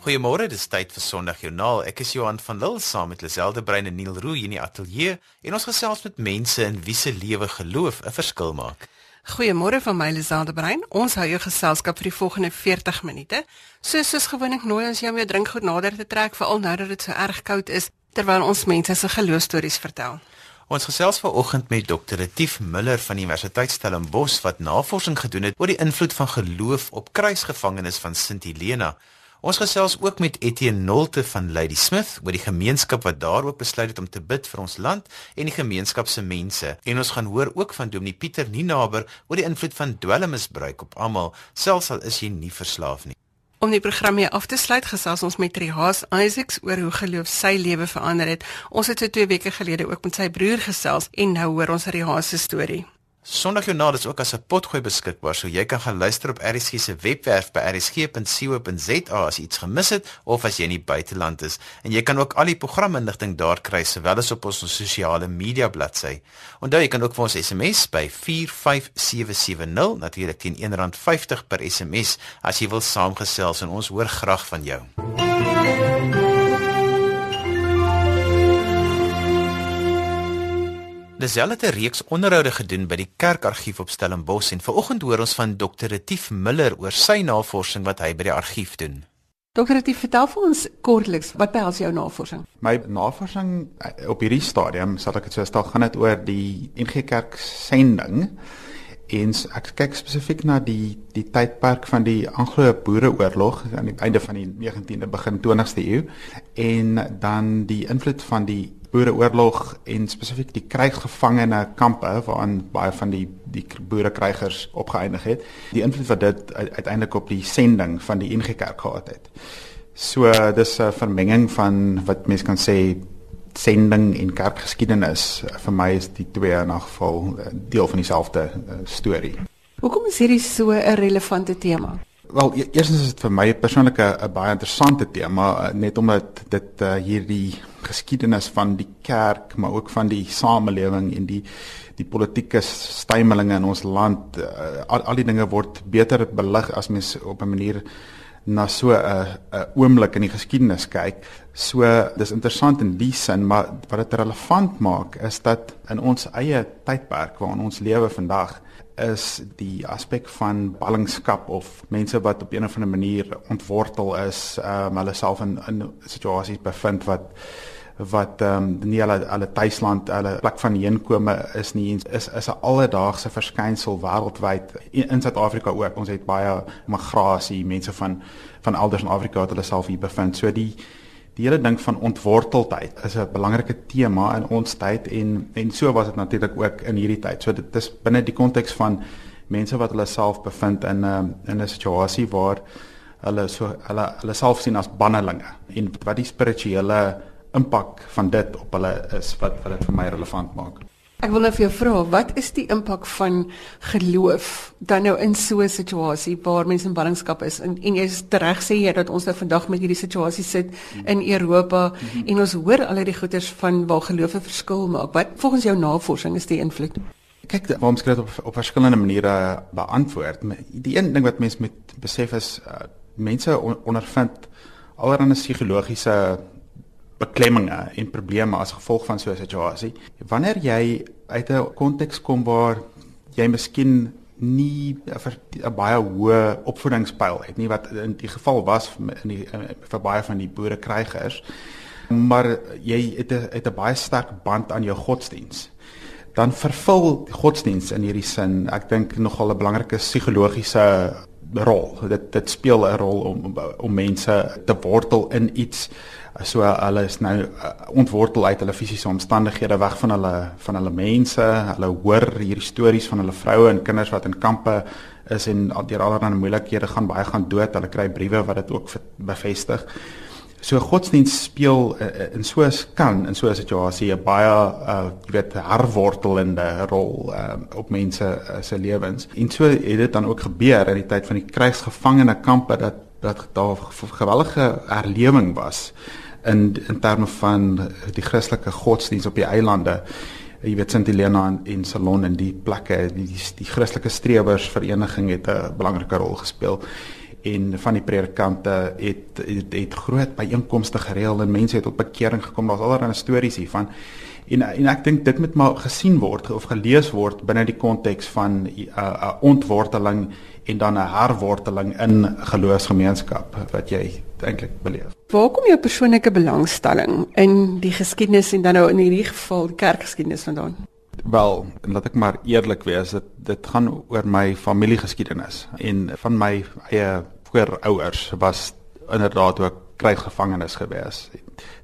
Goeiemôre, dis tyd vir Sondag Joernaal. Ek is Johan van Lille saam met Liselde Brein en Neil Roo hier in die ateljee en ons gesels met mense in wie se lewe geloof 'n verskil maak. Goeiemôre van my Liselde Brein. Ons hou jou geselskap vir die volgende 40 minute. Soos soos gewoonlik nooi ons jou om jou drinkgoed nader te trek veral nou dat dit so erg koud is terwyl ons mense se geloofstories vertel. Ons gesels vanoggend met Dr. Retief Miller van die Universiteit Stellenbosch wat navorsing gedoen het oor die invloed van geloof op kruisgevangenes van Sint Helena. Ons gesels ook met Etienne Nolte van Lady Smith oor die gemeenskap wat daar ook besluit het om te bid vir ons land en die gemeenskap se mense. En ons gaan hoor ook van Dominee Pieter Ninaber oor die invloed van dwelmmisbruik op almal, selfs al is jy nie verslaaf nie. Om die program hier af te sluit, gesels ons met Trihaas Isaacs oor hoe geloof sy lewe verander het. Ons het so 2 weke gelede ook met sy broer gesels en nou hoor ons Trihaas se storie. Sondagjoernaal is ook as 'n potgooi beskikbaar, so jy kan gaan luister op RSG se webwerf by rsg.co.za as iets gemis het of as jy in die buiteland is. En jy kan ook al die programinligting daar kry, sowel as op ons sosiale media bladsy. Onthou jy kan ook vir ons SMS by 45770 natuurlik teen R1.50 per SMS as jy wil saamgesels en ons hoor graag van jou. Lisel het 'n reeks onderhoude gedoen by die Kerkargief op Stellenbosch en vanoggend hoor ons van Dr. Retief Miller oor sy navorsing wat hy by die argief doen. Dr. Retief, vertel vir ons kortliks wat behels jou navorsing? My navorsing eh, op hierdie stadium, sal ek dit so stel, gaan dit oor die NG Kerk sending en ek kyk spesifiek na die die tydperk van die Anglo-Boereoorlog aan die einde van die 19de begin 20ste eeu en dan die invloed van die Boereoorlog en spesifiek die krygsgevangene kampe waarin baie van die die boerekrygers opgeëindig het. Die invloed wat dit uiteindelik op die sending van die NG Kerk gehad het. So dis 'n vermenging van wat mense kan sê sending en kerkgeskiedenis. Vir my is die twee in 'n geval eh, deel van dieselfde uh, storie. Hoekom is hierdie so 'n relevante tema? Wel, e-, eerstens is dit vir my persoonlik 'n baie interessante tema eh, net omdat dit uh, hierdie geskiedenis van die kerk, maar ook van die samelewing en die die politieke stymelinge in ons land, uh, al, al die dinge word beter belig as mens op 'n manier na so 'n 'n oomblik in die geskiedenis kyk. So dis interessant in die sin, maar wat dit relevant maak is dat in ons eie tydperk waarin ons lewe vandag is die aspek van ballingskap of mense wat op 'n of ander manier ontwortel is, ehm um, hulle self in in situasies bevind wat wat ehm um, nie hulle hulle tuisland, hulle plek van heenkome is nie is is 'n alledaagse verskynsel wêreldwyd in Suid-Afrika ook. Ons het baie migrasie, mense van van elders in Afrika wat hulle self hier bevind. So die die hele ding van ontworteldheid is 'n belangrike tema in ons tyd en en so was dit natuurlik ook in hierdie tyd. So dit is binne die konteks van mense wat hulle self bevind in 'n um, in 'n situasie waar hulle so hulle hulle self sien as bannelinge en wat die spirituele impak van dit op hulle is wat wat dit vir my relevant maak. Ek wil nou vir jou vra, wat is die impak van geloof dan nou in so 'n situasie waar mense in ballingskap is en en jy is reg sê jy dat ons nou vandag met hierdie situasie sit in Europa mm -hmm. en ons hoor al die goeters van waar geloof 'n verskil maak. Wat volgens jou navorsing is die invloed? Kyk, waarom skryf op op verskillende maniere beantwoord. Die een ding wat mense moet besef is uh, mense on, ondervind allerlei psigologiese beklemminge en probleme as gevolg van so 'n situasie. Wanneer jy uit 'n konteks kom waar jy miskien nie 'n baie hoë opvoedingspyl het nie wat in die geval was in die vir baie van die boerekrygers maar jy het 'n het 'n baie sterk band aan jou godsdiens dan vervul godsdiens in hierdie sin ek dink nogal 'n belangrike psigologiese rol dit dit speel 'n rol om om mense te wortel in iets so hulle is nou uh, ontwortel uit hulle fisiese omstandighede weg van hulle van hulle mense. Hulle hoor hierdie stories van hulle vroue en kinders wat in kampe is en deur allerlei moeilikhede gaan baie gaan dood. Hulle kry briewe wat dit ook bevestig. So godsdienst speel uh, in so 'n kan in so 'n situasie 'n baie uh, jy weet herwortelende rol uh, op mense uh, se lewens. En so het dit dan ook gebeur in die tyd van die krygsgevangene kampe dat dat daar geweldige herlewing was in in terme van die Christelike godsdiens op die eilande. Jy weet Sint Helena en, en Salon en die plekke, die die, die Christelike strewers vereniging het 'n belangrike rol gespeel. en van die predikante het het, het groot byeenkomste gereël en mense het tot bekering gekom. Daar's allerlei stories hiervan. En en ek dink dit moet maar gesien word of gelees word binne die konteks van 'n uh, uh, ontworteling en dan 'n herworteling in geloofsgemeenskap wat jy eintlik beleef. Waar kom jou persoonlike belangstelling in die geskiedenis en dan nou in hierdie geval die kerkgeskiedenis vandaan? Wel, laat ek maar eerlik wees, dit dit gaan oor my familiegeskiedenis en van my eie voorouers was inderdaad ook krygsgevangenes gewees.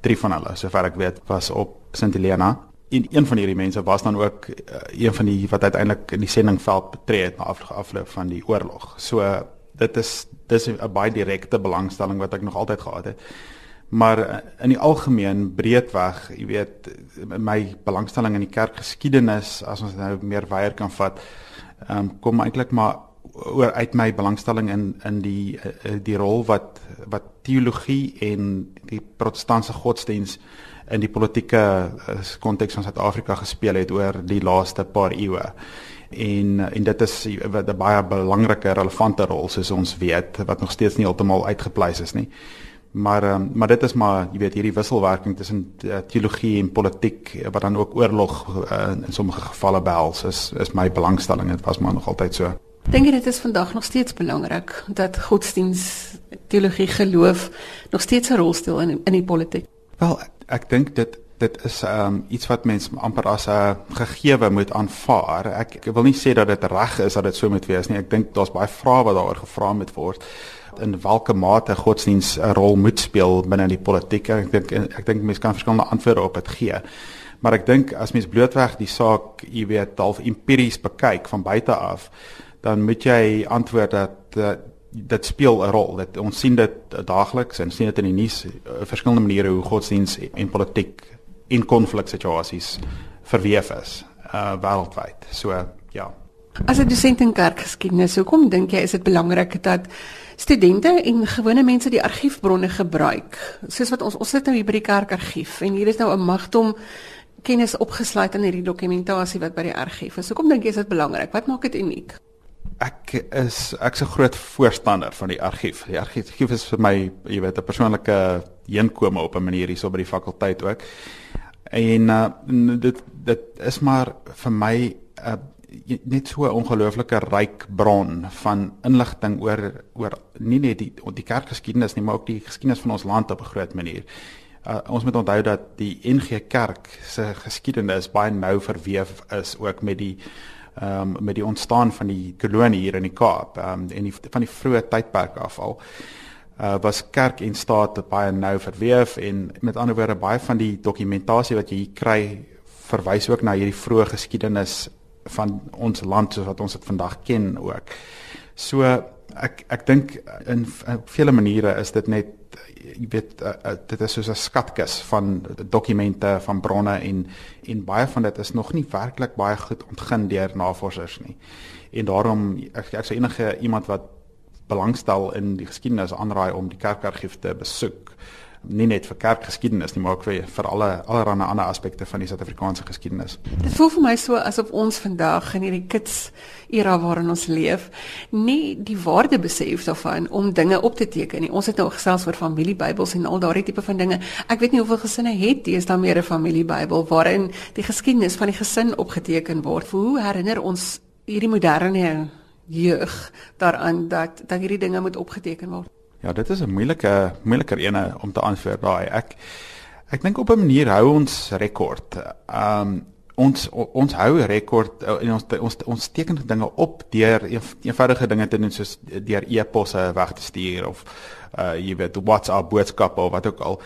Drie van hulle, sover ek weet, was op Sint Helena. En een van hierdie mense was dan ook uh, een van die wat uiteindelik in die sendingveld betree het na afloop van die oorlog. So dit is dis 'n baie direkte belangstelling wat ek nog altyd gehad het maar eh, in die algemeen breedweg, jy weet, my belangstelling in die kerkgeskiedenis as ons nou meer weier kan vat, um, kom eintlik maar oor uit my belangstelling in in die eh, die rol wat wat teologie en die protestantse godsdiens in die politieke eh, konteks van Suid-Afrika gespeel het oor die laaste paar eeue. En en dit is 'n baie belangrike relevante rol soos ons weet wat nog steeds nie heeltemal uitgepleis is nie. Maar um, maar dit is maar jy weet hierdie wisselwerking tussen teologie en politiek eh, wat dan ook oorlog uh, in sommige gevalle behels is is my belangstelling dit was maar nog altyd so. Dink jy dit is vandag nog steeds belangrik dat godsdiens teologie geloof nog steeds 'n rol speel in in die politiek? Wel ek, dink dit dit is um, iets wat mense amper as 'n gegewe moet aanvaar. Ek, ek wil nie sê dat dit reg is dat dit so moet wees nie. Ek dink daar's baie vrae wat daaroor gevra moet word in watter mate godsdiens 'n rol moet speel binne die politiek. Ek dink ek dink mense kan verskillende antwoorde op dit gee. Maar ek dink as mens blootweg die saak, jy weet, half empiries bekyk van buite af, dan moet jy antwoord dat uh, dit speel 'n rol. Dit ons sien dit daagliks en sien dit in die nuus uh, verskillende maniere hoe godsdiens en politiek in konfliksituasies verweef is uh wêreldwyd. So ja. As 'n dosent in kerkgeskiedenis, hoekom dink jy is dit belangrik dat studente en gewone mense die argiefbronne gebruik. Soos wat ons ons sit nou hier by die kerkargief en hier is nou 'n magdom kennis opgesluit in hierdie dokumentasie wat by die argief is. Hoekom dink jy is dit belangrik? Wat maak dit uniek? Ek is ek's 'n groot voorstander van die argief. Die argief is vir my, jy weet, 'n persoonlike heenkome op 'n manier hierso by die fakulteit ook. En uh, dit dit is maar vir my 'n uh, net so 'n ongelooflike ryk bron van inligting oor oor nie net die die kerkgeskiedenis nie, maar ook die geskiedenis van ons land op 'n groot manier. Uh, ons moet onthou dat die NG Kerk se geskiedenis baie nou verweef is ook met die ehm um, met die ontstaan van die kolonie hier in die Kaap um, en die van die vroeë tydperk af al uh, was kerk en staat baie nou verweef en met ander woorde baie van die dokumentasie wat jy hier kry verwys ook na hierdie vroeë geskiedenis van ons land soos wat ons dit vandag ken ook. So ek ek dink in, in vele maniere is dit net jy weet uh, uh, dit is soos 'n skatkis van dokumente van bronne en en baie van dit is nog nie werklik baie goed ontgin deur navorsers nie. En daarom ek ek sou enige iemand wat belangstel in die geskiedenis aanraai om die kerkargief te besoek nie net vir kerkgeskiedenis nie, maar ook vir vir alle allerlei ander aspekte van die Suid-Afrikaanse geskiedenis. Dit voel vir my so asof ons vandag in hierdie kits era waarin ons leef, nie die waarde besef daarvan om dinge op te teken nie. Ons het nou gesels oor familiebybels en al daardie tipe van dinge. Ek weet nie hoeveel gesinne het deesdae meer 'n familiebybel waarin die geskiedenis van die gesin opgeteken word. Hoe herinner ons hierdie moderne jeug daaraan dat dat hierdie dinge moet opgeteken word? Ja, dit is 'n moeilike moeiliker ene om te antwoord daai. Ek ek dink op 'n manier hou ons rekord. Um ons ons hou rekord uh, en ons ons ons teken dinge op deur eenvoudige dinge te doen soos deur e-posse weg te stuur of uh jy weet WhatsApp boodskappe of wat ook al.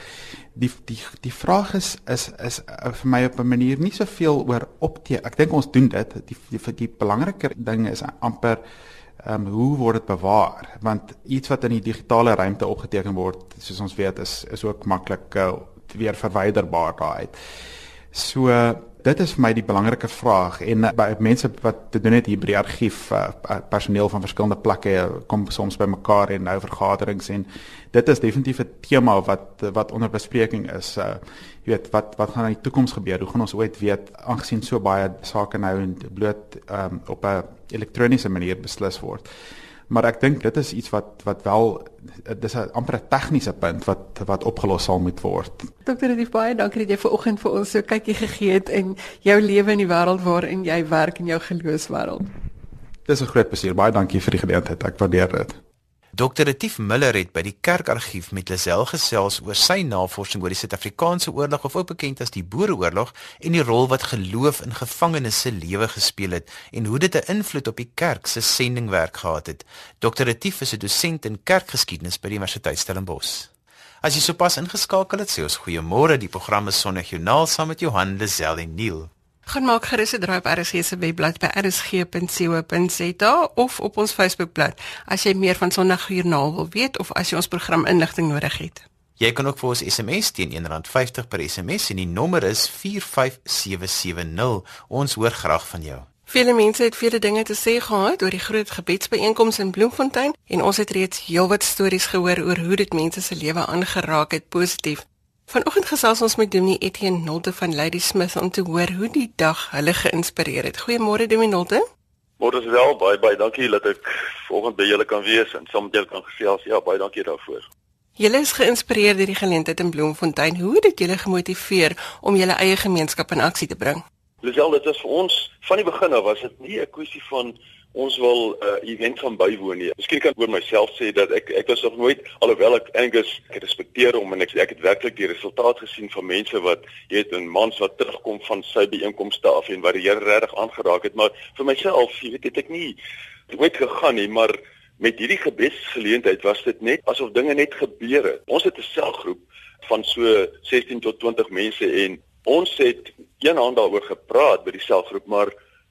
Die die die vraag is is is uh, vir my op 'n manier nie soveel oor opteken. Ek dink ons doen dit. Die die, die belangriker ding is amper ehm um, hoe word dit bewaar? Want iets wat in die digitale ruimte opgeteken word, soos ons weet, is is ook maklik uh, weer verwyderbaar daaruit. So dit is vir my die belangrike vraag en uh, by mense wat te doen het hier by die argief uh, personeel van verskillende plekke kom soms by mekaar en nou vergaderings en dit is definitief 'n tema wat wat onder bespreking is uh jy weet wat wat gaan in die toekoms gebeur? Hoe gaan ons ooit weet aangesien so baie sake nou bloot um, op 'n elektroniese manier beslis word Maar ek dink dit is iets wat wat wel dis 'n amper 'n tegniese punt wat wat opgelos sal moet word. Dokter Redief baie dankie dat jy ver oggend vir ons so kykie gegee het in jou lewe in die wêreld waarin jy werk in jou geloofswêreld. Dis 'n groot plesier. Baie dankie vir die geleentheid. Ek waardeer dit. Dr. Retief Miller het by die kerkargief met Lisel gesels oor sy navorsing oor die Suid-Afrikaanse oorlog of ook bekend as die Boereoorlog en die rol wat geloof in gevangenes se lewe gespeel het en hoe dit 'n invloed op die kerk se sendingwerk gehad het. Dr. Retief is 'n dosent in kerkgeskiedenis by die Universiteit Stellenbosch. As jy sopas ingeskakel het, sê ons goeiemôre. Die program is Sonnig Joernaal saam met Johan Lisel en Neil. Gaan maak gerus 'n draai op RSG se webblad by rsg.co.za of op ons Facebookblad as jy meer van Sondagjoernaal wil weet of as jy ons program inligting nodig het. Jy kan ook vir ons SMS teen R1.50 per SMS en die nommer is 45770. Ons hoor graag van jou. Vele mense het vele dinge te sê gehad oor die groot gebedsbyeenkoms in Bloemfontein en ons het reeds heelwat stories gehoor oor hoe dit mense se lewe aangeraak het positief. Vanoggend gesels ons met Dominee Etienne Nolte van Lady Smith om te hoor hoe die dag hulle geïnspireer het. Goeiemôre Dominee Nolte. Môre is wel baie baie dankie dat ek vanoggend by julle kan wees en saam met julle kan gesels. Ja, baie dankie daarvoor. Julle is geïnspireer deur die geleentheid in Bloemfontein. Hoe het dit julle gemotiveer om julle eie gemeenskap in aksie te bring? Lisel, dit was vir ons van die begin af was dit nie 'n kwessie van ons wil 'n uh, event gaan bywoon nie. Miskien kan ek oor myself sê dat ek ek was nog nooit alhoewel ek Angus ek respekteer hom en ek ek het werklik die resultaat gesien van mense wat jy weet 'n mans wat terugkom van sy byeenkomste af en wat die Here regtig aangeraak het, maar vir myself, jy weet, het ek nie ooit gegaan nie, maar met hierdie gebedsgeleentheid was dit net asof dinge net gebeur het. Ons het 'n selgroep van so 16 tot 20 mense en ons het een hand daaroor gepraat by die selgroep, maar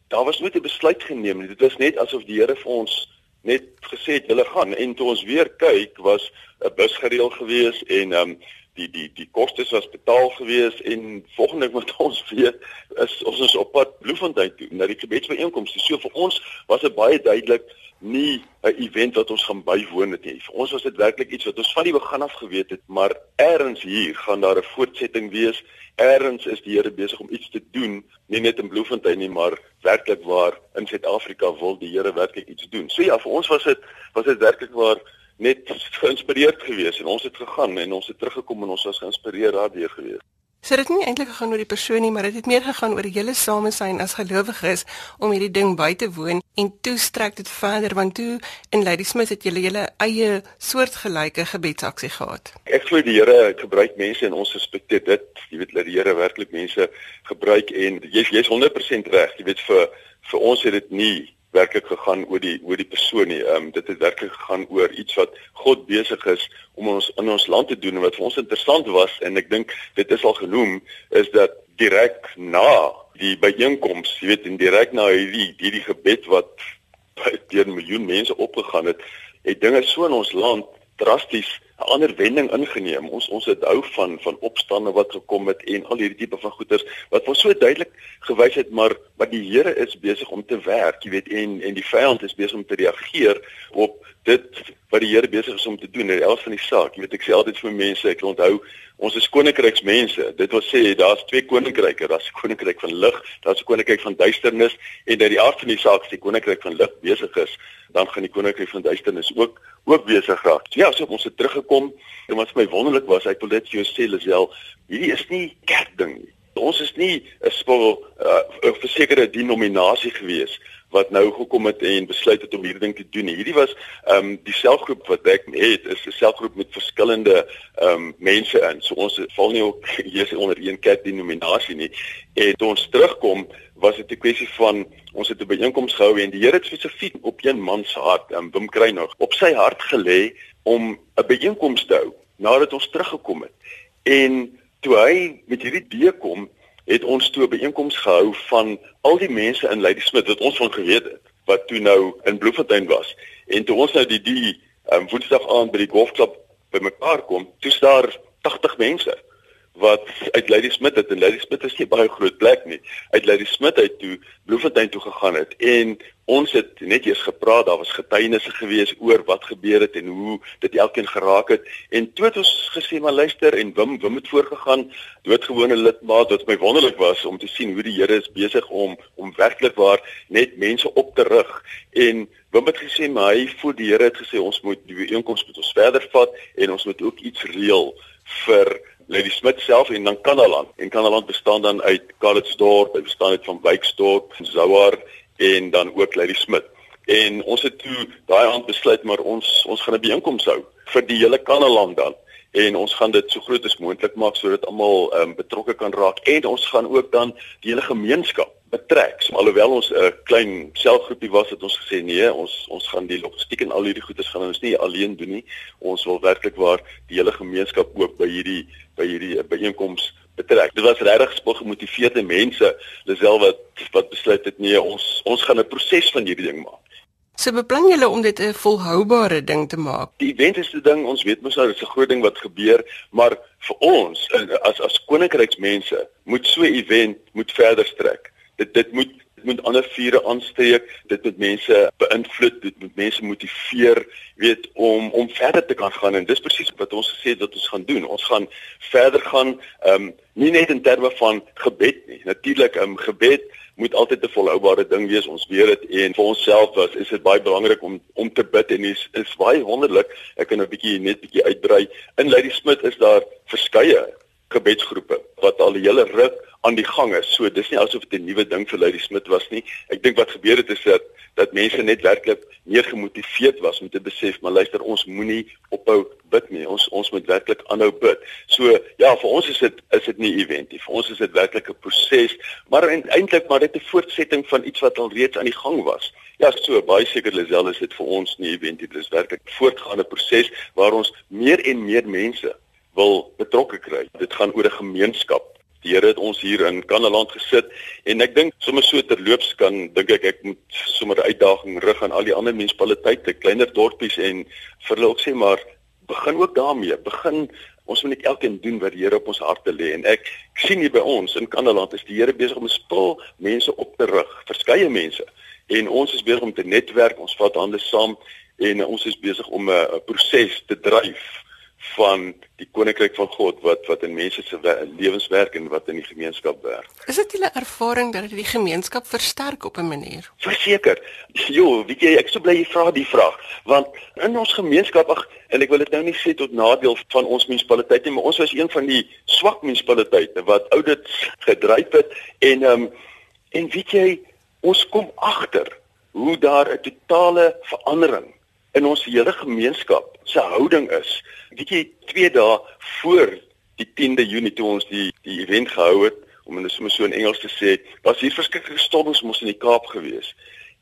daar was nooit 'n besluit geneem nie. Dit was net asof die Here vir ons net gesê het hulle gaan en toe ons weer kyk was 'n bus gereël gewees en ehm um, die die die kostes was betaal gewees en volgende wat ons weet is ons is op pad Bloemfontein toe na die gebedsbijeenkomste. So vir ons was dit baie duidelik nie 'n event wat ons gaan bywoon het nie. Vir ons was dit werklik iets wat ons van die begin af geweet het, maar eers hier gaan daar 'n voortsetting wees. Eers is die Here besig om iets te doen, nie net in Bloemfontein nie, maar werklik waar in Suid-Afrika wil die Here werklik iets doen. So ja, vir ons was dit was dit werklik waar net geïnspireerd geweest en ons het gegaan en ons het teruggekom en ons was geïnspireerd daardeur geweest. So dit het nie eintlik gegaan oor die persoon nie, maar dit het meer gegaan oor julle samesyn as gelowiges om hierdie ding by te woon en toe strek dit verder want toe in Lady Smith het julle julle eie soortgelyke gebedsaksie gehad. Ek glo die Here gebruik mense en ons respekteer dit. Jy weet dat die Here werklik mense gebruik en jy's jy's 100% reg. Jy weet vir vir ons het dit nie werklik gegaan oor die oor die persoon nie. Ehm um, dit het werklik gegaan oor iets wat God besig is om ons in ons land te doen en wat vir ons interessant was en ek dink dit is al genoem is dat direk na die byeenkoms, jy weet, en direk na hierdie hierdie gebed wat deur 'n miljoen mense opgegaan het, het dinge so in ons land drasties 'n ander wending ingeneem. Ons ons het hou van van opstande wat gekom het en al hierdie tipe van goeters wat ons so duidelik gewys het maar wat die Here is besig om te werk, jy weet, en en die vyand is besig om te reageer op dit wat die Here besig is om te doen in elk van die saak. Jy weet ek sê altyd vir mense, ek onthou ons is koninkryksmense. Dit wil sê daar's twee koninkryke, daar's die koninkryk van lig, daar's die koninkryk van duisternis en dat die aard van die saak is die koninkryk van lig besig is, dan gaan die koninkryk van duisternis ook ook besig raak. So ja, so ons het teruggekom en wat vir my wonderlik was, ek wil dit vir jou sê Lisel, hierdie is nie kerkding nie. Ons is nie 'n spul uh, 'n versekerde denominasie gewees wat nou gekom het en besluit het om hierdie ding te doen. Hierdie was ehm um, die selfgroep wat ek het is 'n selfgroep met verskillende ehm um, mense in. So ons val nie ook hier onder een kerk denominasie nie. En toe ons terugkom was dit 'n kwessie van ons het 'n byeenkoms gehou en die Here het spesifiek op een man se hart, ehm um, Wim Kruinog, op sy hart gelê om 'n byeenkoms te hou nadat ons teruggekom het. En toe hy met hierdie idee kom het ons toe 'n byeenkoms gehou van al die mense in Ladysmith wat ons van geweet het wat toe nou in Bloemfontein was. En toe ons nou die die um, woensdag aand by die golfklub bymekaar kom, toe staan 80 mense wat uit Lady Smith het en Lady Smith is nie baie groot plek nie. Uit Lady Smith uit toe Bloemfontein toe gegaan het en ons het net eers gepraat, daar was getuienisse gewees oor wat gebeur het en hoe dit elkeen geraak het en toe het ons gesê maar luister en Wim Wim het voorgegaan, doodgewone lidmaat wat my wonderlik was om te sien hoe die Here is besig om om werklik waar net mense op te rig en Wim het gesê maar hy voel die Here het gesê ons moet die inkomste met ons verder vat en ons moet ook iets reël vir Lady Smith self en dan Kanaland. En Kanaland bestaan dan uit Calitzdorp, dit bestaan uit van Wyksdorp, Zouar en dan ook Lady Smith. En ons het toe daai aand besluit maar ons ons gaan 'n byeenkoms hou vir die hele Kanaland dan en ons gaan dit so groot as moontlik maak sodat almal um, betrokke kan raak en ons gaan ook dan die hele gemeenskap betrek. So, alhoewel ons 'n uh, klein selgroepie was het ons gesê nee, ons ons gaan die logistiek en al hierdie goedes gaan ons nie alleen doen nie. Ons wil werklik waar die hele gemeenskap ook by hierdie by hierdie byeenkoms betrek. Dit was regtig gemotiveerde mense, Lisel wat wat besluit het nee, ons ons gaan 'n proses van hierdie ding maak. So beplan julle om dit 'n volhoubare ding te maak. Die event is 'n ding, ons weet mos nou dis 'n groot ding wat gebeur, maar vir ons as as koninkryksmense moet so 'n event moet verder strek. Dit dit moet dit moet ander vure aansteek, dit moet mense beïnvloed, dit moet mense motiveer, weet om om verder te kan gaan en dis presies wat ons gesê het wat ons gaan doen. Ons gaan verder gaan ehm um, nie net in terme van gebed nie. Natuurlik ehm um, gebed moet altyd 'n volhoubare ding wees. Ons weet dit en vir onsself was is dit baie belangrik om om te bid en is is baie wonderlik. Ek kan 'n bietjie net bietjie uitbrei. In Lady Smith is daar verskeie gebedsgroepe wat al die hele ruk aan die gang is. So dis nie asof dit 'n nuwe ding vir Lady Smith was nie. Ek dink wat gebeur het is dat dat mense net werklik meer gemotiveerd was om te besef, maar luister, ons moenie ophou bid nie. Ons ons moet werklik aanhou bid. So ja, vir ons is dit is dit nie 'n event nie. Vir ons is dit werklik 'n proses, maar eintlik maar dit 'n voortsetting van iets wat al reeds aan die gang was. Ja, so baie seker Lisel is dit vir ons nie 'n event nie. Dit is werklik 'n voortgaande proses waar ons meer en meer mense wil betrokke kry. Dit gaan oor 'n gemeenskap Die Here het ons hier in Kanaland gesit en ek dink sommer so terloops kan dink ek ek moet sommer 'n uitdaging rig aan al die ander munisipaliteite, kleiner dorpies en vir hulle ook sê maar begin ook daarmee. Begin ons moet net elkeen doen wat die Here op ons harte lê en ek, ek sien hier by ons in Kanaland is die Here besig om 'n spul mense op te rig, verskeie mense. En ons is besig om te netwerk, ons vat hande saam en ons is besig om 'n proses te dryf van die koninkryk van God wat wat in mense se lewens werk en wat in die gemeenskap werk. Is dit julle ervaring dat dit die gemeenskap versterk op 'n manier? Verseker. Jo, weet jy, ek sou bly jy vra die vraag, want in ons gemeenskap ag en ek wil dit nou nie sê tot nadeel van ons munisipaliteit nie, maar ons was een van die swak munisipaliteite wat oudits gedryf het en ehm um, en weet jy, ons kom agter hoe daar 'n totale verandering in ons hele gemeenskap se houding is. Weet jy, 2 dae voor die 10de Junie toe ons die die event gehou het, om dit sommer so in Engels te sê, was hier verskriklike storms mos in die Kaap gewees.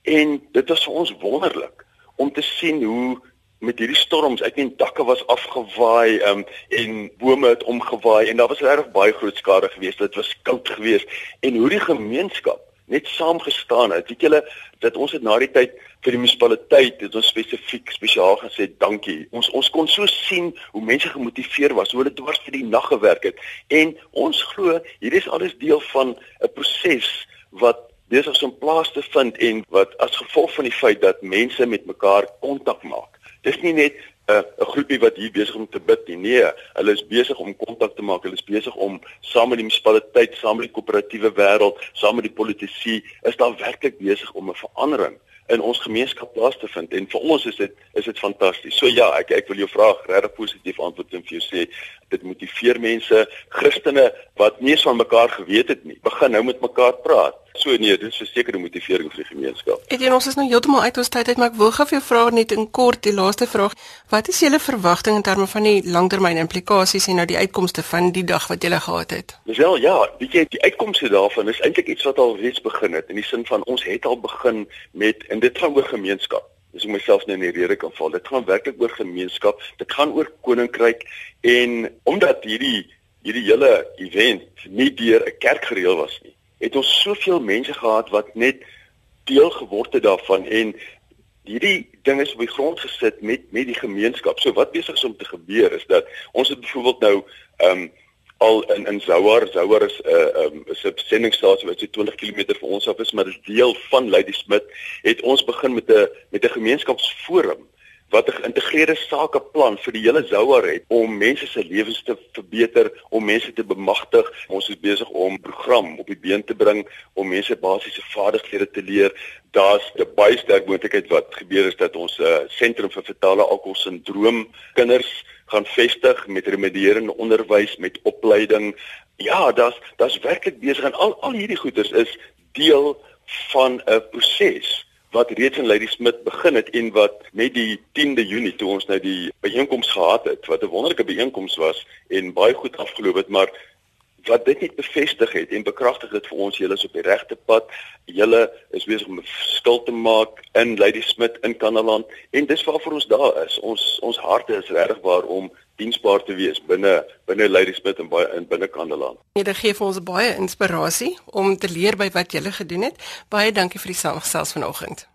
En dit was vir ons wonderlik om te sien hoe met hierdie storms, ek meen dakke was afgewaai um, en bome het omgewaai en daar was regtig baie groot skade gewees. Dit was koud geweest en hoe die gemeenskap net saam gestaan het. Weet julle dat ons het na die tyd vir die munisipaliteit het ons spesifiek spesiaal gesê dankie. Ons ons kon so sien hoe mense gemotiveer was, hoe hulle dwars vir die nag gewerk het. En ons glo hierdie is alles deel van 'n proses wat besig is om plaas te vind en wat as gevolg van die feit dat mense met mekaar kontak maak. Dis nie net 'n 'n groepie wat hier besig om te bid nie. Nee, hulle is besig om kontak te maak. Hulle is besig om saam met die munisipaliteit, saam met die koöperatiewe wêreld, saam met die politici, is daar werklik besig om 'n verandering in ons gemeenskap plaas te vind en vir ons is dit is dit fantasties. So ja, ek ek wil jou vraag regtig positief antwoord en vir jou sê dit motiveer mense, Christene wat nie eens van mekaar geweet het nie, begin nou met mekaar praat. So nee, dit is 'n sekere motivering vir die gemeenskap. Ek en ons is nou heeltemal uit ons tyd uit, maar ek wil gou vir jou vra net in kort die laaste vraag. Wat is julle verwagting in terme van die langtermyn implikasies en nou die uitkomste van die dag wat julle gehad het? Wel ja, weet jy, die uitkomste daarvan is eintlik iets wat al reeds begin het in die sin van ons het al begin met en dit gaan oor gemeenskap. Dis om myself nou in die rede kan val. Dit gaan werklik oor gemeenskap. Dit gaan oor koninkryk en omdat hierdie hierdie hele event nie deur 'n kerk gereël was nie het ons soveel mense gehad wat net deel geword het daarvan en hierdie ding is op die grond gesit met met die gemeenskap. So wat besig is om te gebeur is dat ons het byvoorbeeld nou ehm um, al in in Zouar. Zouar is 'n uh, um, is 'n sendingstasie wat so 20 km van ons af is, maar dit is deel van Lady Smith. Het ons begin met 'n met 'n gemeenskapsforum wat 'n geïntegreerde sakeplan vir die hele Zouar het om mense se lewens te verbeter, om mense te bemagtig. Ons is besig om program op die been te bring om mense basiese vaardighede te leer. Daar's 'n baie sterk moontlikheid wat gebeur is dat ons 'n uh, sentrum vir fetale alkoholsindroom kinders gaan vestig met remedierende onderwys met opleiding. Ja, daar's daar's werklik besig en al al hierdie goeders is deel van 'n proses wat reeds in Lady Smith begin het en wat met die 10de Junie toe ons nou die byeenkoms gehad het wat 'n wonderlike byeenkoms was en baie goed afgeloop het maar wat dit net bevestig het en bekragtig dit vir ons julle is op die regte pad. Julle is besig om 'n verskil te maak in Lady Smith in Kanaland en dis waarvoor ons daar is. Ons ons harte is regtig waar om diensbaar te wees binne binne Lady Smith en baie in binne Kanaland. Dit gee vir ons baie inspirasie om te leer by wat julle gedoen het. Baie dankie vir die saamgesels vanoggend.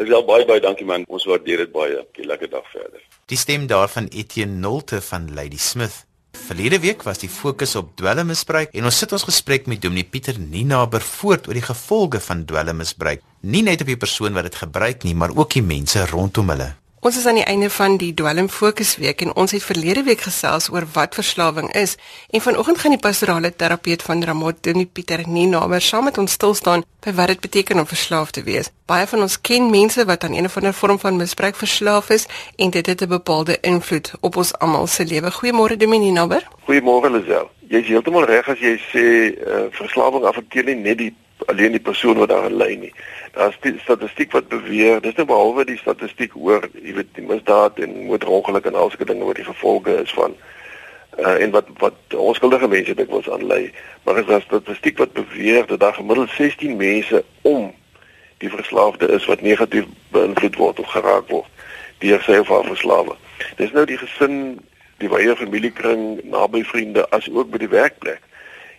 Dis wel baie baie dankie man. Ons waardeer dit baie. 'n Lekker dag verder. Die stem daarvan Etienne Nolte van Lady Smith. Verlede week was die fokus op dwelmmisbruik en ons sit ons gesprek met Dominee Pieter Ninaber voort oor die gevolge van dwelmmisbruik. Nie net op die persoon wat dit gebruik nie, maar ook die mense rondom hulle. Ons is aan die einde van die dwelm fokusweek en ons het verlede week gesels oor wat verslawing is en vanoggend gaan die pastorale terapeut van Ramot Dominee Pieter Ninaber saam met ons stil staan by wat dit beteken om verslaaf te wees. Baie van ons ken mense wat aan 'n of ander vorm van misbruik verslaaf is en dit het 'n bepaalde invloed op ons almal se lewe. Goeiemôre Dominee Ninaber. Goeiemôre Lisel. Jy is heeltemal reg as jy sê uh, verslawing affekteer nie net die alleen die persoon wat daarin ly nie. Daar's die statistiek wat beweer, dis nou behalwe die statistiek oor, jy weet, die misdaad en motorongeluk en al sulke dinge wat die gevolge is van uh en wat wat onskuldige mense dikwels aanlei, maar is daar statistiek wat beweer dat daar gemiddeld 16 mense om die verslaafde is wat negatief beïnvloed word of geraak word deur sy of haar verslawe. Dis nou die gesin, die wye familiekring, naby vriende as ook by die werkplek.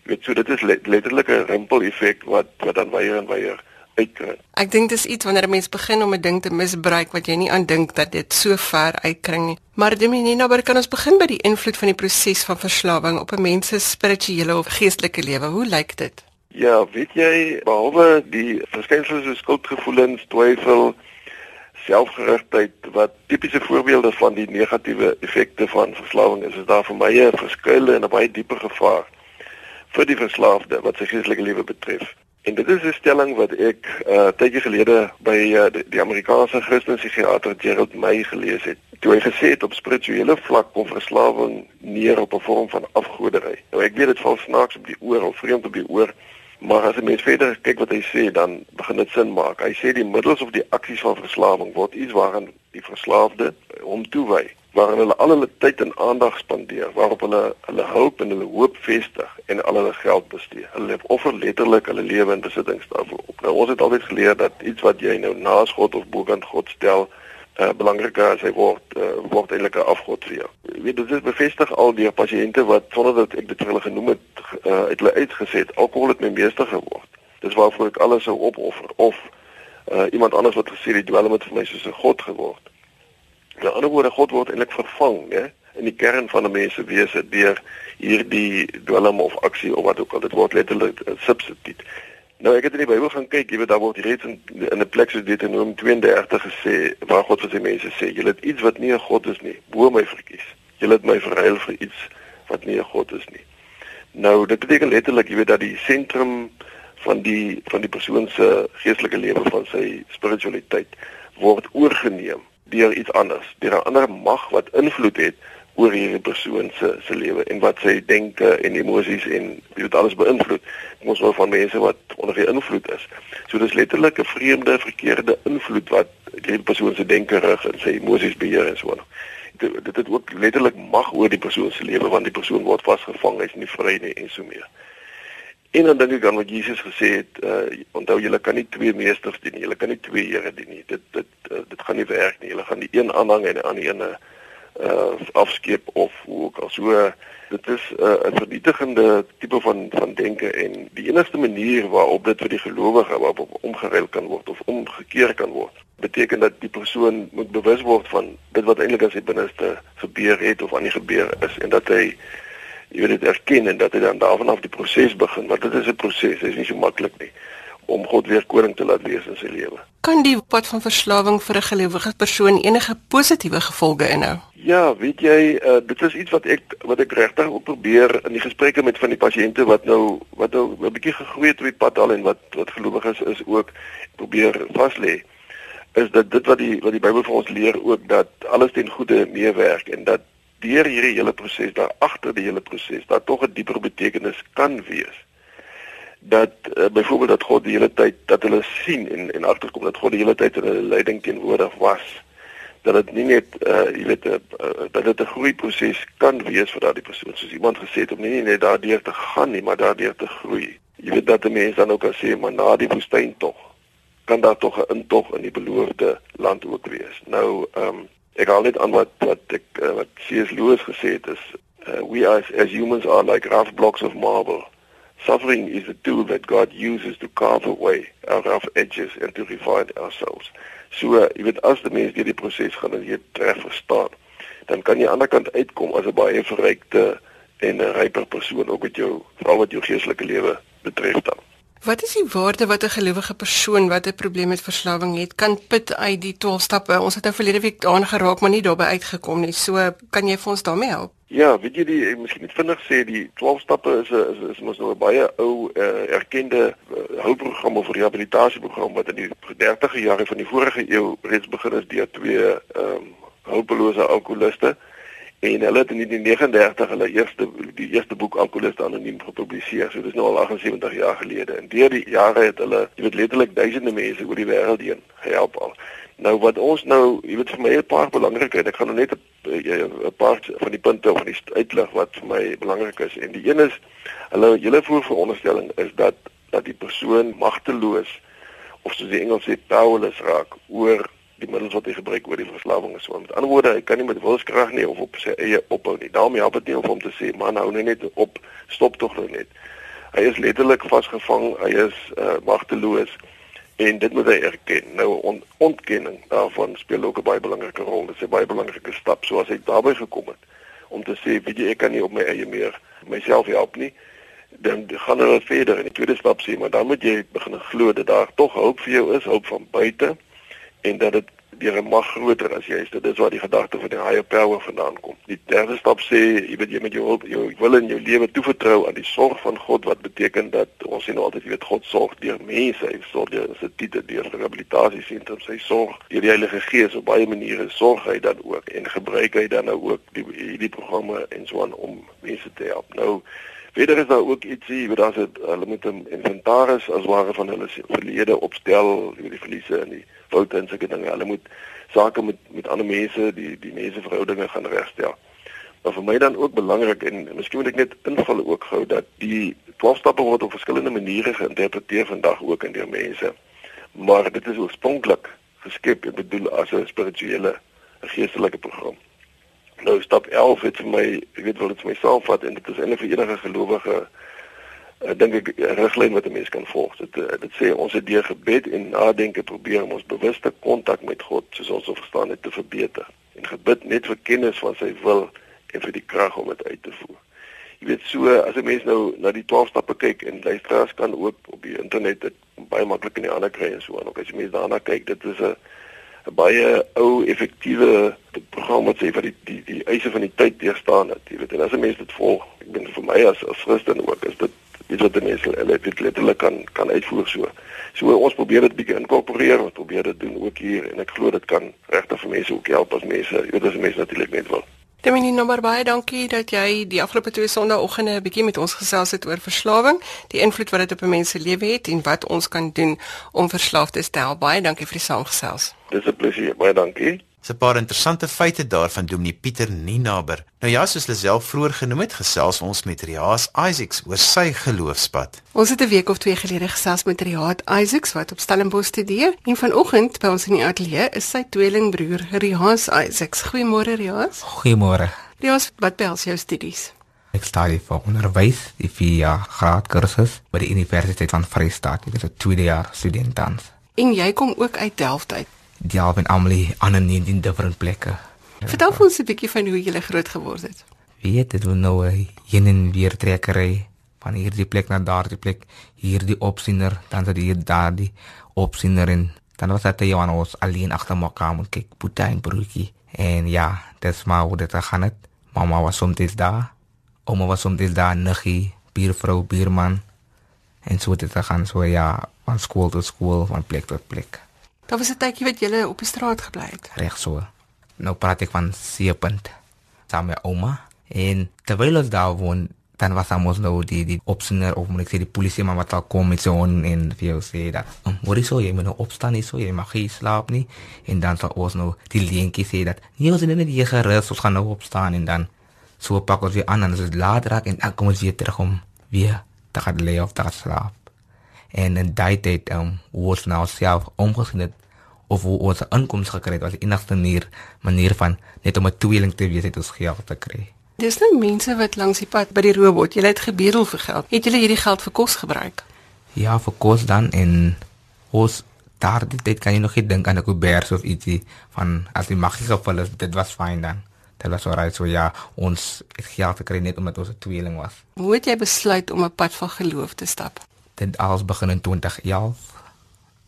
Jy weet so dit is letterlik 'n rimpel effek wat wat dan weier en weier uitkring. Ek dink dis iets wanneer 'n mens begin om 'n ding te misbruik wat jy nie aan dink dat dit so ver uitkring nie. Maar Dominina, maar kan ons begin by die invloed van die proses van verslawing op 'n mens se spirituele of geestelike lewe? Hoe lyk dit? Ja, weet jy, behalwe die verskynsels soos skuldgevoelens, twyfel, selfgerigtheid wat tipiese voorbeelde van die negatiewe effekte van verslawing is, is daar vir my 'n verskuilde en 'n baie dieper gevaar vir die verslaafde wat sy geestelike lewe betref. En dit is 'n stelling wat ek uh tydjie gelede by uh, die, die Amerikaanse Christelike psigiater Gerald May gelees het. Toe hy gesê het op spirituele vlak kom verslawing neer op 'n vorm van afgoderry. Nou ek weet dit val snaaks op die oor of vreemd op die oor, maar as 'n mens verder kyk wat hy sê, dan begin dit sin maak. Hy sê die middels of die aksies van verslawing word iets waaraan die verslaafde hom toewy waarin hulle al hulle tyd en aandag spandeer, waarop hulle hulle hoop en hulle hoop vestig en al hulle geld bestee. Hulle offer letterlik hulle lewe en besittings daarvoor op. Nou ons het altyd geleer dat iets wat jy nou naas God of bokant God stel, uh, belangriker as hy word uh, word eintlik 'n afgod vir jou. Jy weet dit is bevestig al die pasiënte wat sonder dat ek dit vir hulle genoem het, uh, het hulle uitgeset alkohol het my meester geword. Dis waarvoor ek alles sou opoffer of uh, iemand anders wat gesê het dwelm het vir my soos 'n god geword. Met ander woorde God word eintlik vervang, hè, in die kern van 'n mens se wese deur hierdie dwelm of aksie of wat ook al dit word letterlik 'n substituut. Nou ek het in die Bybel gaan kyk, jy weet daar word reeds in in 'n plek soos Deuteronomium 32 gesê waar God vir sy mense sê, julle het iets wat nie 'n God is nie, bo my verkies. Julle het my verruil vir iets wat nie 'n God is nie. Nou dit beteken letterlik, jy weet dat die sentrum van die van die persoon se geestelike lewe van sy spiritualiteit word oorgeneem deur iets anders, deur 'n ander mag wat invloed het oor hierdie persoon se se lewe en wat sy denke en emosies en dit alles beïnvloed. Ons word van mense wat onder die invloed is. So dis letterlik 'n vreemde, verkeerde invloed wat hierdie persoon se denke rig en sy emosies beheer en so aan. Dit dit het ook letterlik mag oor die persoon se lewe want die persoon word vasgevang, hy's nie vry nie en so meer. En dan dink ek aan wat Jesus gesê het, uh onthou julle kan nie twee meesters dien nie. Julle kan nie twee here dien nie. Dit dit uh, dit gaan nie werk nie. Julle gaan die een aanhang en die ander uh afskeep of hoe ook al. So dit is 'n uh, vernietigende tipe van van denke en die enigste manier waarop dit vir die gelowige waarop omgeruil kan word of omgekeer kan word, beteken dat die persoon moet bewus word van dit wat eintlik aan sy binneste gebeur het of aan die gebeur is en dat hy jy weet dit erken en dat hy dan daarvan af die proses begin, want dit is 'n proses, dit is nie so maklik nie om God weer koning te laat wees in sy lewe. Kan die pad van verslawing vir 'n gelowige persoon enige positiewe gevolge inhou? Ja, weet jy, uh, dit is iets wat ek wat ek regtig ook probeer in die gesprekke met van die pasiënte wat nou wat nou 'n bietjie gegroei het op die pad al en wat wat gelowiges is, is ook probeer vas lê is dat dit wat die wat die Bybel vir ons leer ook dat alles ten goeie meewerk en dat deur hierdie hele proses daar agter die hele proses daar tog 'n dieper betekenis kan wees. Dat uh, byvoorbeeld dat God die hele tyd dat hulle sien en en agterkom dat God die hele tyd in hulle leiding teenwoordig was dat dit nie net uh, jy weet uh, dat dit 'n groei proses kan wees vir daardie persoon. Soos iemand gesê het om nie net daardeur te gaan nie maar daardeur te groei. Jy weet dat 'n mens dan ook kan sê maar na die woestyn tog kan daar tog 'n intog in die beloofde land ook wees. Nou ehm um, ek haal net aan wat wat ek uh, wat C.S. Lewis gesê het is uh, we are as humans are like rough blocks of marble Suffering is a tool that God uses to carve away our rough edges and to refine ourselves. So, jy weet as die mens deur die proses gaan en jy tref verstaan, dan kan jy aan die ander kant uitkom as 'n baie verrykte en 'n ryper persoon ook met jou veral wat jou geestelike lewe betref dan. Wat is die waarde wat 'n gelowige persoon wat 'n probleem met verslawing het, kan put uit die 12 stappe? Ons het nou verlede week aangeraak, maar nie daarbey uitgekom nie. So, kan jy vir ons daarmee help? Ja, weet jy die miskien net vinnig sê die 12 stappe is 'n is, is mos nou 'n baie ou uh, erkende uh, hulpprogram of rehabilitasieprogram wat in die 30e jare van die vorige eeu reeds begin is deur twee ehm um, hulpelose alkoholiste en hulle het in die 39 hulle eerste die eerste boek Alkoholiste Anoniem gepubliseer. So dis nou al 78 jaar gelede. En deur die jare het hulle, jy weet letterlik duisende mense oor die wêreld heen gehelp al. Nou wat ons nou, jy weet vir my 'n paar belangrike, ek gaan nou net 'n paar van die punte van die uitlig wat vir my belangrik is. En die een is hulle hele voorveronderstelling is dat dat die persoon magteloos of soos die Engels sê powerless raak oor die middels wat hy gebruik oor die verslawing is. So met ander woorde, hy kan nie met wilskrag nie of op sy eie ophou nie. Daarom help dit nie om hom te sê man hou nou net op, stop tog nou net. Hy is letterlik vasgevang, hy is uh, magteloos en dit moet hy erken. Nou on, ontkenning daarvan speel ook 'n baie belangrike rol. Dit is 'n baie belangrike stap soos hy daarbey gekom het om te sê, weet jy, ek kan nie op my eie meer myself help nie. Dan gaan hulle verder in die tweede stap sê, maar dan moet jy begin glo dat daar tog hulp vir jou is, hulp van buite en dat dit deur 'n mag groter as jy is. Dit is waar die gedagte van die higher power vandaan kom. Die derde stap sê jy weet jy met jou hulp, jou wil in jou lewe toevertrou aan die sorg van God wat beteken dat ons sien nou altyd jy weet God sorg deur mense, hy sorg deur sy tite deur rehabilitasiesentrums, hy sorg deur die Heilige Gees op baie maniere sorg hy dan ook en gebruik hy dan nou ook die hierdie programme en so aan om mense te help. Nou Verder is daar ook ietsie, wat daar's hulle moet 'n inventaris as ware van hulle verlede opstel, die verliese en die foute en sulke dinge. Hulle moet sake met met ander mense, die die mense verhoudinge gaan regstel. Maar vir my dan ook belangrik en miskien moet ek net inval ook gou dat die 12 stappe word op verskillende maniere geïnterpreteer vandag ook in die mense. Maar dit is oorspronklik geskep en bedoel as 'n spirituele, 'n geestelike program. Nou stap 11 het vir my, ek weet wel dit vir myself vat en dit is eintlik vir enige gelowige ek dink ek 'n riglyn wat 'n mens kan volg. Dit eh, dit sê ons het deur gebed en nadenke probeer om ons bewuste kontak met God, soos ons so verstaan het, te verbeter. En gebid net vir kennis van sy wil en vir die krag om dit uit te voer. Jy weet so as 'n mens nou na die 12 stappe kyk en luisteraars kan ook op die internet dit baie maklik in die hande kry en so aan. Ook as jy mens daarna kyk, dit is 'n baie ou effektiewe program wat sê vir die die die eise van die tyd deurstaan het. Jy weet en as 'n mens dit volg, ek dink vir my as as Christen ook is dit iets wat mense dit letterlik kan kan uitvoer so. So ons probeer dit bietjie inkorporeer, ons probeer dit doen ook hier en ek glo dit kan regtig vir mense ook help as mense, jy weet as mense natuurlik net wil. Dominie nommer baie dankie dat jy die afgelope twee sonnaandoggende 'n bietjie met ons gesels het oor verslawing, die invloed wat dit op mense lewe het en wat ons kan doen om verslaafdes te help. Baie dankie vir die saamgesels. Dis 'n plesier. Baie dankie. 'n paar interessante feite daarvan Dominee Pieter Ninaber. Nou ja, soos self vroeër genoem het, gesels ons met Riaas Isaacs oor sy geloofspad. Ons het 'n week of twee gelede gesels met Riaas Isaacs wat op Stellenbosch studeer en vanoggend by ons in die ateljee is sy tweelingbroer Riaas Isaacs. Goeiemôre Riaas. Goeiemôre. Riaas, wat behels jou studies? Ek studeer vir onderwys, die 4 jaar graad kursus by die Universiteit van Vryheid. Ek is 'n tweede jaar student tans. En jy kom ook uit Delft uit ja, ben almal aan 'n 19 different plekke. Vertel ons 'n bietjie van hoe jy groot geword het. weet dit wil nou 'n heen en weer trekkery van hierdie plek na daardie plek, hierdie opsiener, dan dat hier daardie opsiener en dan was dit jy aan ons alleen agter mekaar moet kyk, boetie en broertjie. En ja, dis maar hoe dit gaan het. Mama was soms daar. Oma was soms daar, niggie, buurvrou, buurman. En so het dit gegaan so ja, van skool tot skool, van plek tot plek. Daar was 'n tydjie wat jy op die straat gebly het. Reg so. Nou praat ek van Seepunt saam met ouma en terwyl ons daar woon, dan was ons nou die die opsiener of moet ek sê die polisie maar wat al kom met so on en vir sê dat um, wat is so jy moet nou opstaan nie so jy mag nie slaap nie en dan sal ons nou die leentjie sê dat nee ons is net hier gerus ons gaan nou opstaan en dan so pak ons weer aan en as dit laat raak en dan kom ons weer terug om weer te gaan lê of te gaan slaap en en daai tyd um, ons nou self omgesien het of hoe ons inkomste gekry het was die enigste manier manier van net om 'n tweeling te wees het ons geld te kry. Dis nou mense wat langs die pad by die robot, jy het gebedel vir geld. Het julle hierdie geld vir kos gebruik? Ja, vir kos dan en ons daardie tyd kan jy nog nie dink aan 'n kubers of ietsie van as die magie geval is, dit was fyn dan. Dit was alright so ja, ons het geld gekry net omdat ons 'n tweeling was. Hoe het jy besluit om 'n pad van geloof te stap? Dit alles begin in 2011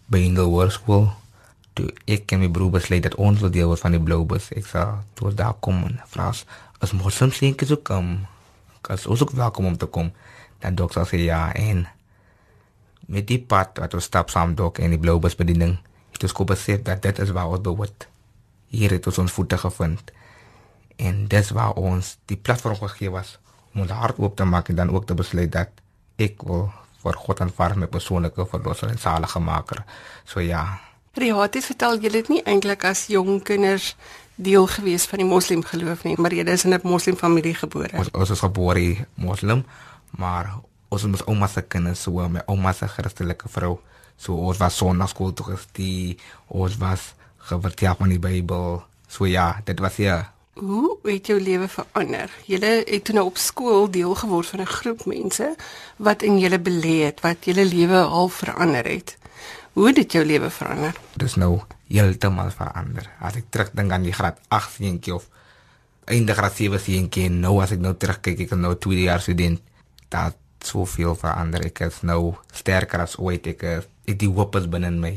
by Indel Hoërskool toe ek en my broer besluit dat ons wil deel word van die blou bus. Ek sê toe daar kom en vra as as moslims sien kies ook kom. Kas ons ook welkom om te kom. Dan dokter sê ja en met die pad wat ons stap saam dok en die blou bus bediening. Het ons besef dat dit is waar ons behoort. Hier het ons ons voete gevind. En dis waar ons die platform gegee was om ons hart oop te maak en dan ook te besluit dat ek wil vir God aanvaar my persoonlike verlosser en saligmaker. So ja, Rihat het vertel julle het nie eintlik as jong kinders deel gewees van die moslim geloof nie, maar jy is in 'n moslim familie gebore. Ons, ons is gebore moslim, maar ons is ouma se kinders, so my ouma se Christelike vrou. So ons was sonnaskool toe gestie, ons was gevertel van die Bybel. So ja, dit was ja. Hoe het jou lewe verander? Julle het toe nou op skool deel geword van 'n groep mense wat in julle belê het, wat julle lewe al verander het. Hoe het dit jou lewe verander? Dit is nou heeltemal verander. As ek terugdink aan die graad 8 seentjie of einde graad 7 seentjie, nou as ek nou terugkyk, ek is nou 2 jaar student, dat soveel verander. Ek is nou sterker as ooit. Ek is ek die hoop is binne my.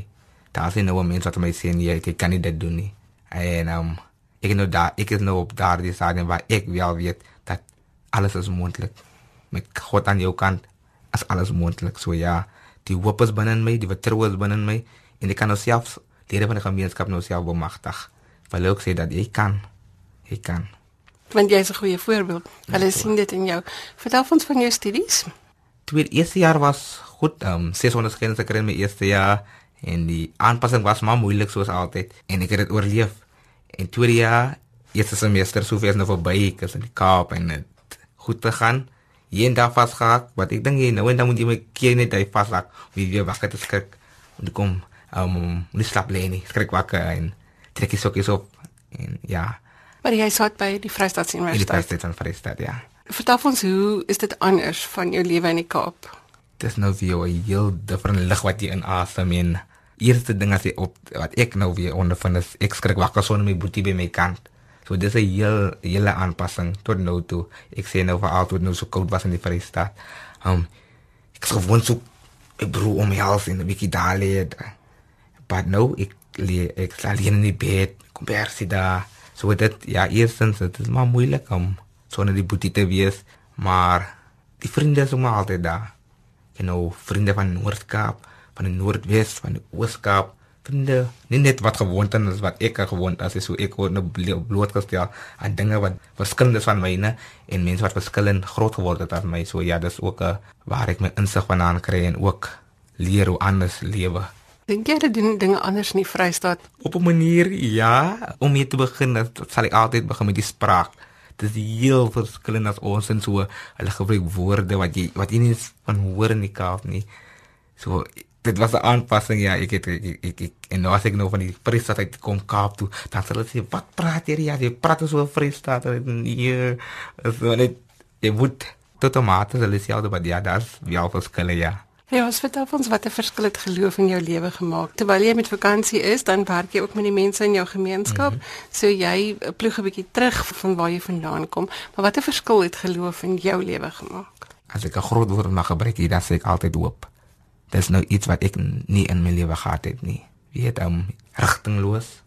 Daar is nou mense wat my sê nee, ek kan dit doen nie. En um ek nou daar, ek is nou op daardie stadium waar ek wel weet dat alles is moontlik. Met God aan jou kant, as alles moontlik. So ja, die hoop is binne my, die vertroue is binne my en ek kan osself lede van die gemeenskap nou self bemagtig. Wil ook sê dat jy kan. Jy kan. Want jy is 'n goeie voorbeeld. Hulle sien dit in jou. Vertel ons van jou studies. Tweede eerste jaar was goed. Ehm um, 600 skense gekry in my eerste jaar en die aanpassing was maar moeilik soos altyd en ek het dit oorleef. En tweede jaar, eerste semester, soveel is nou verby, ek is in die Kaap en dit goed te gaan hier en daar vasgehak, wat ek dink jy nou en dan moet jy my keer net hy vashak, wie weer wakker te skrik. En kom, um, moet nie slap lê nie, skrik wakker en trek jy sokkies op en ja. Maar jy sat by die Vrystaat Universiteit. Die Vrystaat van Vrystaat, ja. Vertel ons hoe is dit anders van jou lewe in die Kaap? Dit is nou vir jou 'n heel different lig wat jy in asem en eerste ding as jy op wat ek nou weer ondervind is ek skrik wakker sonder my boetie by my kant. So dis 'n heel hele aanpassing tot nou toe. Ek sê nou vir altyd nou so koud was in die Vrystaat. Um ek sou gewoon so ek broer om my hals in 'n bietjie daar lê. Maar nou ek lê ek sal hier in die bed, kom sy daar. So dit ja, eerstens dit is maar moeilik om sonder die boetie te wees, maar die vriende is maar altyd daar. Jy nou vriende van Noord-Kaap, van die Noordwes, van die Oos-Kaap vriende nie net wat gewoond is wat ek gewoond as is so ek word blootgestel aan dinge wat verskillend is van myne en mense wat verskillend groot geword het as my. So ja dis ook 'n waar ek my insig vanaand kry en ook leer hoe anders lewe. Dink jy dat doen dinge anders in die Vrystaat op 'n manier ja. Om hier te begin sal ek altyd begin met die spraak. Dis heel verskillend as ons en so hulle gebruik woorde wat jy wat jy nie van hoor in die Kaap nie. So dit was 'n aanpassing ja ek het ek, ek, ek en nou as ek nou van die Vrystaat uit kom Kaap toe dan sê hulle sê wat praat jy ja jy praat so Vrystaat en hier so net jy moet tot tomate hulle sê altyd ja daar's wel verskille ja Ja, ons vertel ons wat 'n verskil het geloof in jou lewe gemaak. Terwyl jy met vakansie is, dan werk jy ook met die mense in jou gemeenskap. Mm -hmm. So jy ploeg 'n bietjie terug van waar jy vandaan kom. Maar wat 'n verskil het geloof in jou lewe gemaak? As ek 'n groot woord mag gebruik, dan sê ek altyd hoop. Dis nou iets wat ek nie in my lewe gehad het nie. Wie het hom um, rigtingloos?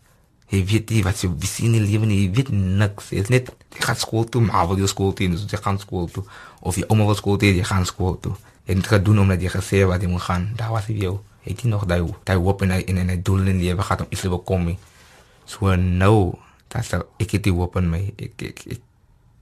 Jy weet nie wat jy sien in die lewe nie, jy weet niks. Is net jy gaan skool toe, maar wil jy skool toe, dus jy gaan skool toe. Of jy ouma wil skool toe, jy gaan skool toe en dit gedoen omdat jy gesê wat jy moet gaan. Daar was jy. Het jy nog daai daai hoop en en 'n doel in lewe gehad om iets te bekom? So nou, dat sou ek het die hoop in my. Ek ek ek,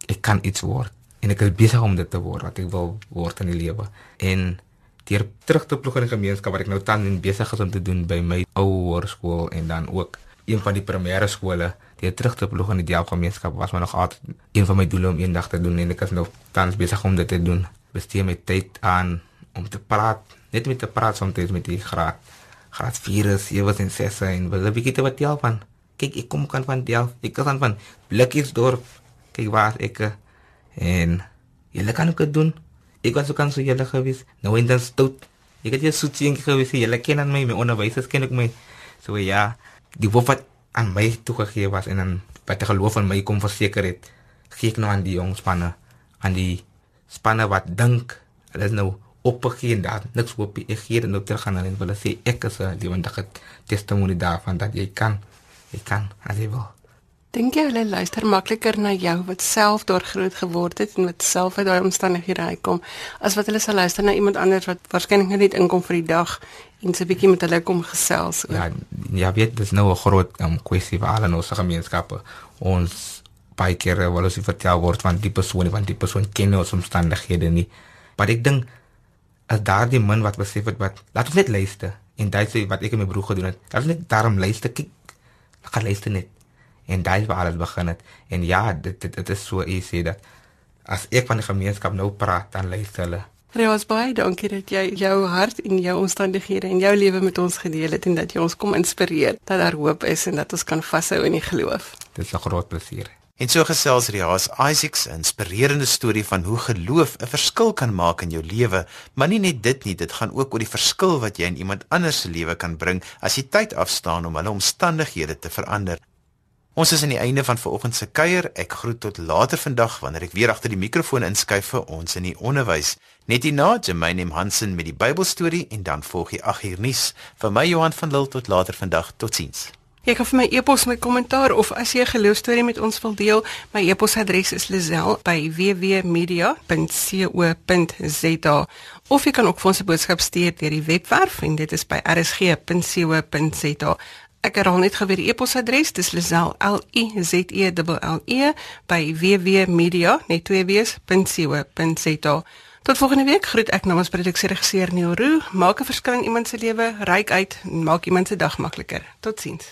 ek kan iets word en ek is besig om dit te word wat ek wil word in die lewe. En deur terug te ploeg in die gemeenskap wat ek nou tans besig is om te doen by my ou hoërskool en dan ook een van die primêre skole deur terug te ploeg in die diagemeenskap was maar nog altyd een van my doele om eendag te doen en ek is nou tans besig om dit te doen bestee my tyd aan om te praat, net met te praat soms met die graad graad 4, 7 en 6 en wil 'n bietjie te wat help van. Kyk, ek kom kan van Delf. Ek kan van Blikkiesdorp. Kyk waar ek en julle kan ook doen. Ek was ook aan so julle gewees. Nou in dan stout. Ek het jy soetjie gewees. Julle ken aan my, my onderwysers ken ook my. So ja, die woord wat aan my toegegee was en dan wat die geloof in my kom verseker het. Gee ek nou aan die jong spanne, aan die spanne wat dink hulle is nou opgegee en daar niks hoop nie. Ek gee dit nou terug aan hulle en hulle sê ek is 'n lewendige testimonie daarvan dat jy kan. Jy kan as jy wil. Dink jy hulle luister makliker na jou wat self daar groot geword het en wat self uit daai omstandighede uitkom as wat hulle sal luister na iemand anders wat waarskynlik net inkom vir die dag en so 'n bietjie met hulle kom gesels. Ja, ja, weet dis nou 'n groot um, kwessie vir al ons gemeenskappe. Ons baie kere wil ons vertel word van die persoon van die persoon ken ons omstandighede nie. Maar ek dink as daardie man wat besef het wat laat ons net luister en daai sê wat ek en my broer gedoen het. Laat ons net daarom luister kyk. Ek gaan luister net. En daai is waar alles begin het. En ja, dit dit, dit is so easy dat as ek van die gemeenskap nou praat dan luister hulle. Reus baie dankie dat jy jou hart en jou omstandighede en jou lewe met ons gedeel het en dat jy ons kom inspireer dat daar hoop is en dat ons kan vashou in die geloof. Dit is 'n groot plesier. En so gesels Riaas Isaacs 'n inspirerende storie van hoe geloof 'n verskil kan maak in jou lewe, maar nie net dit nie, dit gaan ook oor die verskil wat jy in iemand anders se lewe kan bring as jy tyd afstaan om hulle omstandighede te verander. Ons is aan die einde van vanoggend se kuier. Ek groet tot later vandag wanneer ek weer agter die mikrofoon inskuif vir ons in die onderwys. Net hierna Jermaine Hansen met die Bybelstorie en dan volg die 8 uur nuus. Vir my Johan van Lille tot later vandag. Totsiens. Jy kan vir my e-pos met kommentaar of as jy 'n geloostorie met ons wil deel, my e-posadres is lazel@wwmedia.co.za of jy kan ook vir ons 'n boodskap stuur deur die webwerf en dit is by rsg.co.za. Ek herhaal net gou weer die e-posadres, dis lazel l i z e l l e by wwmedia.co.za. Tot volgende week groet ek namens produksieregisseur Neil Roo. Maak 'n verskil in iemand se lewe, reik uit en maak iemand se dag makliker. Totsiens.